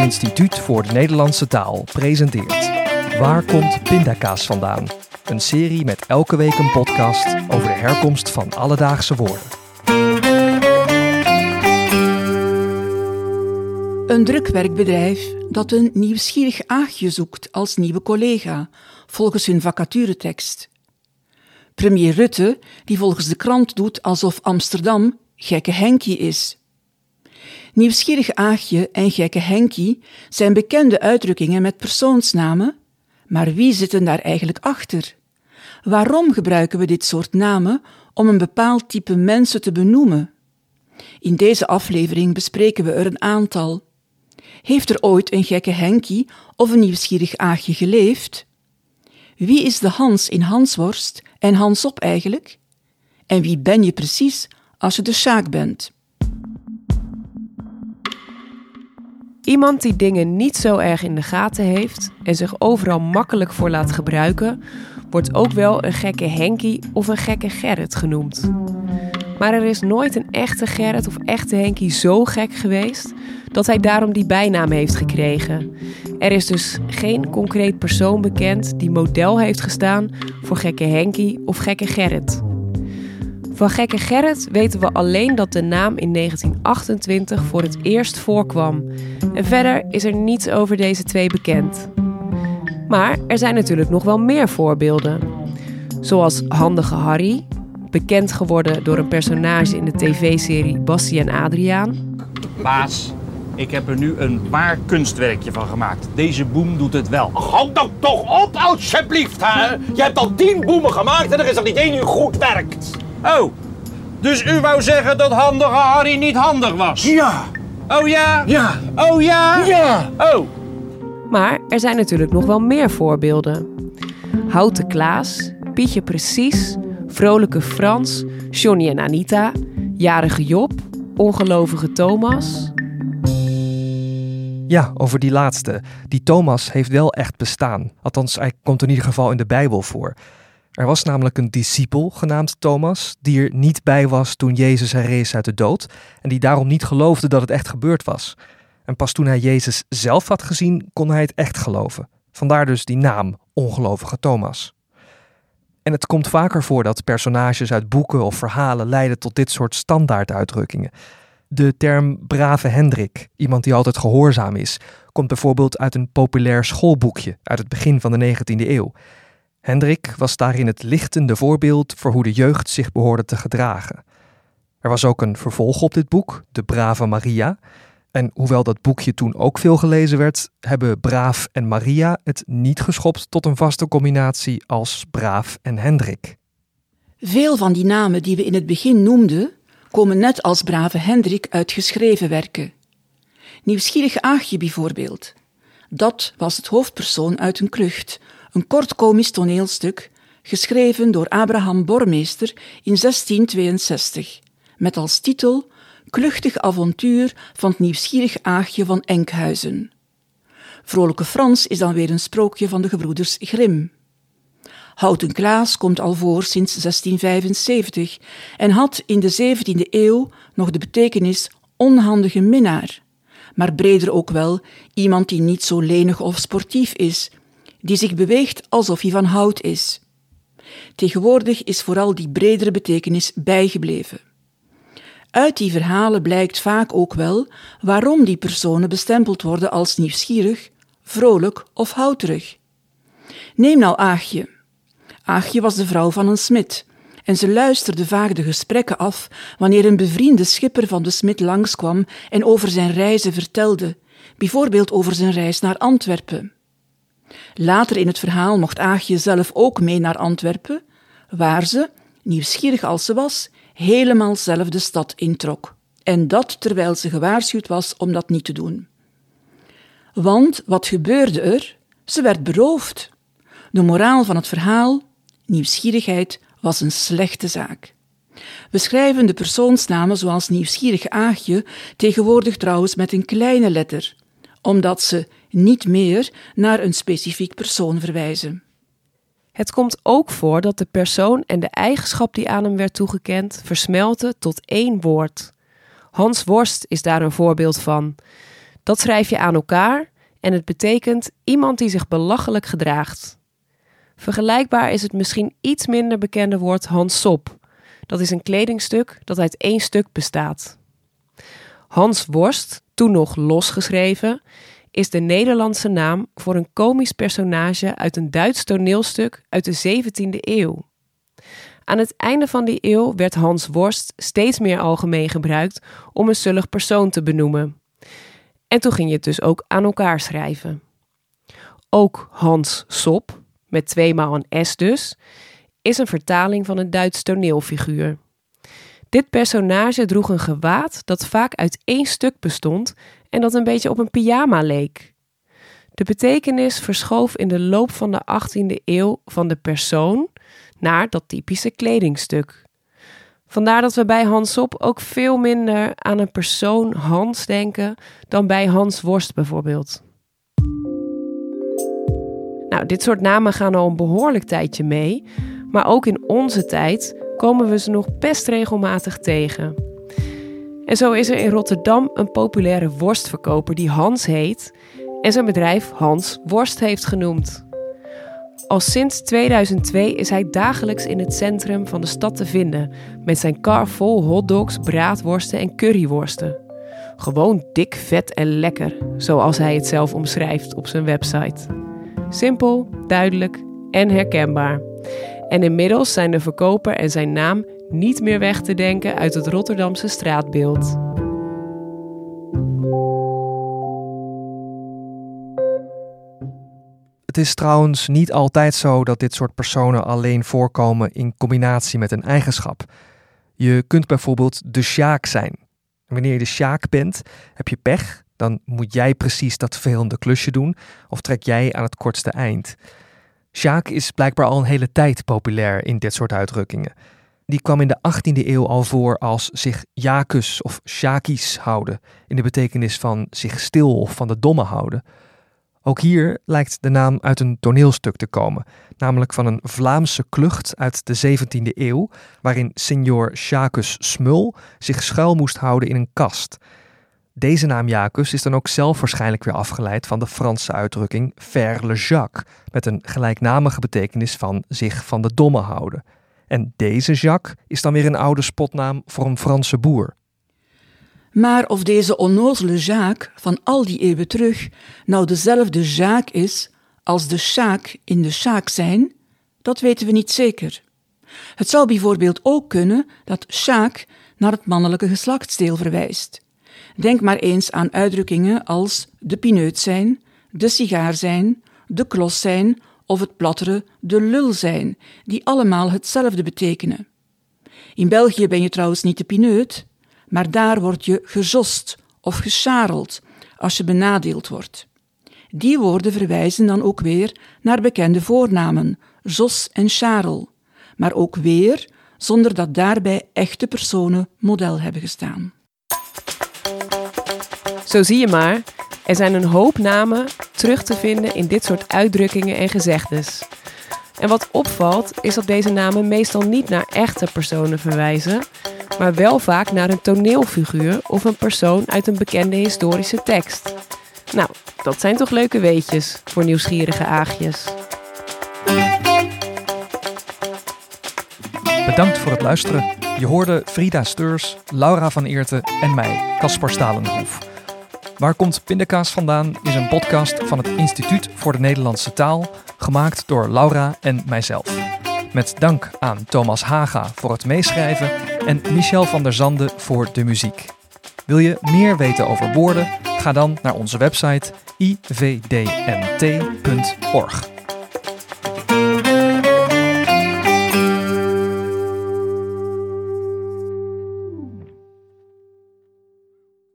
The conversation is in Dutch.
Instituut voor de Nederlandse Taal presenteert Waar komt pindakaas vandaan? Een serie met elke week een podcast over de herkomst van alledaagse woorden. Een drukwerkbedrijf dat een nieuwsgierig aagje zoekt als nieuwe collega, volgens hun vacaturetekst. Premier Rutte, die volgens de krant doet alsof Amsterdam gekke Henkie is. Nieuwsgierig Aagje en gekke Henkie zijn bekende uitdrukkingen met persoonsnamen, maar wie zitten daar eigenlijk achter? Waarom gebruiken we dit soort namen om een bepaald type mensen te benoemen? In deze aflevering bespreken we er een aantal. Heeft er ooit een gekke Henkie of een nieuwsgierig Aagje geleefd? Wie is de Hans in Hansworst en Hansop eigenlijk? En wie ben je precies als je de Sjaak bent? Iemand die dingen niet zo erg in de gaten heeft en zich overal makkelijk voor laat gebruiken, wordt ook wel een gekke Henkie of een gekke Gerrit genoemd. Maar er is nooit een echte Gerrit of echte Henkie zo gek geweest dat hij daarom die bijnaam heeft gekregen. Er is dus geen concreet persoon bekend die model heeft gestaan voor gekke Henkie of gekke Gerrit. Van gekke Gerrit weten we alleen dat de naam in 1928 voor het eerst voorkwam. En verder is er niets over deze twee bekend. Maar er zijn natuurlijk nog wel meer voorbeelden. Zoals Handige Harry, bekend geworden door een personage in de tv-serie Bassie en Adriaan. Baas, ik heb er nu een waar kunstwerkje van gemaakt. Deze boem doet het wel. Houd dan toch op, alsjeblieft, hè? Je hebt al tien boemen gemaakt en er is er niet één die goed werkt. Oh, dus u wou zeggen dat handige Harry niet handig was? Ja. Oh ja? Ja. Oh ja? Ja. Oh. Maar er zijn natuurlijk nog wel meer voorbeelden. Houten Klaas, Pietje Precies, Vrolijke Frans, Johnny en Anita, Jarige Job, Ongelovige Thomas. Ja, over die laatste. Die Thomas heeft wel echt bestaan. Althans, hij komt in ieder geval in de Bijbel voor. Er was namelijk een discipel genaamd Thomas, die er niet bij was toen Jezus herrees uit de dood en die daarom niet geloofde dat het echt gebeurd was. En pas toen hij Jezus zelf had gezien, kon hij het echt geloven. Vandaar dus die naam, ongelovige Thomas. En het komt vaker voor dat personages uit boeken of verhalen leiden tot dit soort standaarduitdrukkingen. De term brave Hendrik, iemand die altijd gehoorzaam is, komt bijvoorbeeld uit een populair schoolboekje uit het begin van de 19e eeuw. Hendrik was daarin het lichtende voorbeeld voor hoe de jeugd zich behoorde te gedragen. Er was ook een vervolg op dit boek, De Brave Maria. En hoewel dat boekje toen ook veel gelezen werd, hebben Braaf en Maria het niet geschopt tot een vaste combinatie als Braaf en Hendrik. Veel van die namen die we in het begin noemden, komen net als brave Hendrik uit geschreven werken. Nieuwsgierig Aagje bijvoorbeeld. Dat was het hoofdpersoon uit een klucht, een kort komisch toneelstuk, geschreven door Abraham Bormeester in 1662, met als titel Kluchtig avontuur van het nieuwsgierig Aagje van Enkhuizen. Vrolijke Frans is dan weer een sprookje van de gebroeders Grimm. Houten Klaas komt al voor sinds 1675 en had in de 17e eeuw nog de betekenis onhandige minnaar, maar breder ook wel iemand die niet zo lenig of sportief is, die zich beweegt alsof hij van hout is. Tegenwoordig is vooral die bredere betekenis bijgebleven. Uit die verhalen blijkt vaak ook wel waarom die personen bestempeld worden als nieuwsgierig, vrolijk of houterig. Neem nou Aagje. Aagje was de vrouw van een smid en ze luisterde vaak de gesprekken af wanneer een bevriende schipper van de smid langskwam en over zijn reizen vertelde, bijvoorbeeld over zijn reis naar Antwerpen. Later in het verhaal mocht Aagje zelf ook mee naar Antwerpen, waar ze, nieuwsgierig als ze was, helemaal zelf de stad introk. En dat terwijl ze gewaarschuwd was om dat niet te doen. Want wat gebeurde er? Ze werd beroofd. De moraal van het verhaal: nieuwsgierigheid was een slechte zaak. We schrijven de persoonsnamen zoals nieuwsgierig Aagje tegenwoordig trouwens met een kleine letter, omdat ze niet meer naar een specifiek persoon verwijzen. Het komt ook voor dat de persoon en de eigenschap die aan hem werd toegekend versmelten tot één woord. Hans Worst is daar een voorbeeld van. Dat schrijf je aan elkaar en het betekent iemand die zich belachelijk gedraagt. Vergelijkbaar is het misschien iets minder bekende woord Hans Sop. Dat is een kledingstuk dat uit één stuk bestaat. Hans Worst, toen nog losgeschreven, is de Nederlandse naam voor een komisch personage uit een Duits toneelstuk uit de 17e eeuw. Aan het einde van die eeuw werd Hans Worst steeds meer algemeen gebruikt om een zullig persoon te benoemen. En toen ging je het dus ook aan elkaar schrijven. Ook Hans Sop, met tweemaal een S dus, is een vertaling van een Duits toneelfiguur. Dit personage droeg een gewaad dat vaak uit één stuk bestond en dat een beetje op een pyjama leek. De betekenis verschoof in de loop van de 18e eeuw van de persoon naar dat typische kledingstuk. Vandaar dat we bij Hans Op ook veel minder aan een persoon Hans denken dan bij Hans Worst bijvoorbeeld. Nou, dit soort namen gaan al een behoorlijk tijdje mee, maar ook in onze tijd komen we ze nog best regelmatig tegen. En zo is er in Rotterdam een populaire worstverkoper die Hans heet en zijn bedrijf Hans Worst heeft genoemd. Al sinds 2002 is hij dagelijks in het centrum van de stad te vinden met zijn kar vol hotdogs, braadworsten en curryworsten. Gewoon dik, vet en lekker, zoals hij het zelf omschrijft op zijn website. Simpel, duidelijk en herkenbaar. En inmiddels zijn de verkoper en zijn naam niet meer weg te denken uit het Rotterdamse straatbeeld. Het is trouwens niet altijd zo dat dit soort personen alleen voorkomen in combinatie met een eigenschap. Je kunt bijvoorbeeld de sjaak zijn. Wanneer je de sjaak bent, heb je pech, dan moet jij precies dat vervelende klusje doen of trek jij aan het kortste eind. Sjaak is blijkbaar al een hele tijd populair in dit soort uitdrukkingen. Die kwam in de 18e eeuw al voor als zich jakus of sjakies houden, in de betekenis van zich stil of van de domme houden. Ook hier lijkt de naam uit een toneelstuk te komen, namelijk van een Vlaamse klucht uit de 17e eeuw, waarin Signor Jacques Smul zich schuil moest houden in een kast. Deze naam Jacques is dan ook zelf waarschijnlijk weer afgeleid van de Franse uitdrukking faire le Jacques, met een gelijknamige betekenis van zich van de domme houden. En deze Jacques is dan weer een oude spotnaam voor een Franse boer. Maar of deze onnozele Jacques van al die eeuwen terug nou dezelfde Jacques is als de Sjaak in de Sjaak zijn, dat weten we niet zeker. Het zou bijvoorbeeld ook kunnen dat Sjaak naar het mannelijke geslachtsdeel verwijst. Denk maar eens aan uitdrukkingen als de pineut zijn, de sigaar zijn, de klos zijn of het plattere de lul zijn, die allemaal hetzelfde betekenen. In België ben je trouwens niet de pineut, maar daar word je gezost of geschareld als je benadeeld wordt. Die woorden verwijzen dan ook weer naar bekende voornamen, Jos en Charel, maar ook weer zonder dat daarbij echte personen model hebben gestaan. Zo zie je maar, er zijn een hoop namen terug te vinden in dit soort uitdrukkingen en gezegdes. En wat opvalt is dat deze namen meestal niet naar echte personen verwijzen, maar wel vaak naar een toneelfiguur of een persoon uit een bekende historische tekst. Nou, dat zijn toch leuke weetjes voor nieuwsgierige aagjes. Bedankt voor het luisteren. Je hoorde Frida Steurs, Laura van Eerten en mij, Caspar Stalenhoef. Waar komt Pindakaas vandaan is een podcast van het Instituut voor de Nederlandse Taal, gemaakt door Laura en mijzelf. Met dank aan Thomas Haga voor het meeschrijven en Michel van der Zande voor de muziek. Wil je meer weten over woorden? Ga dan naar onze website ivdnt.org.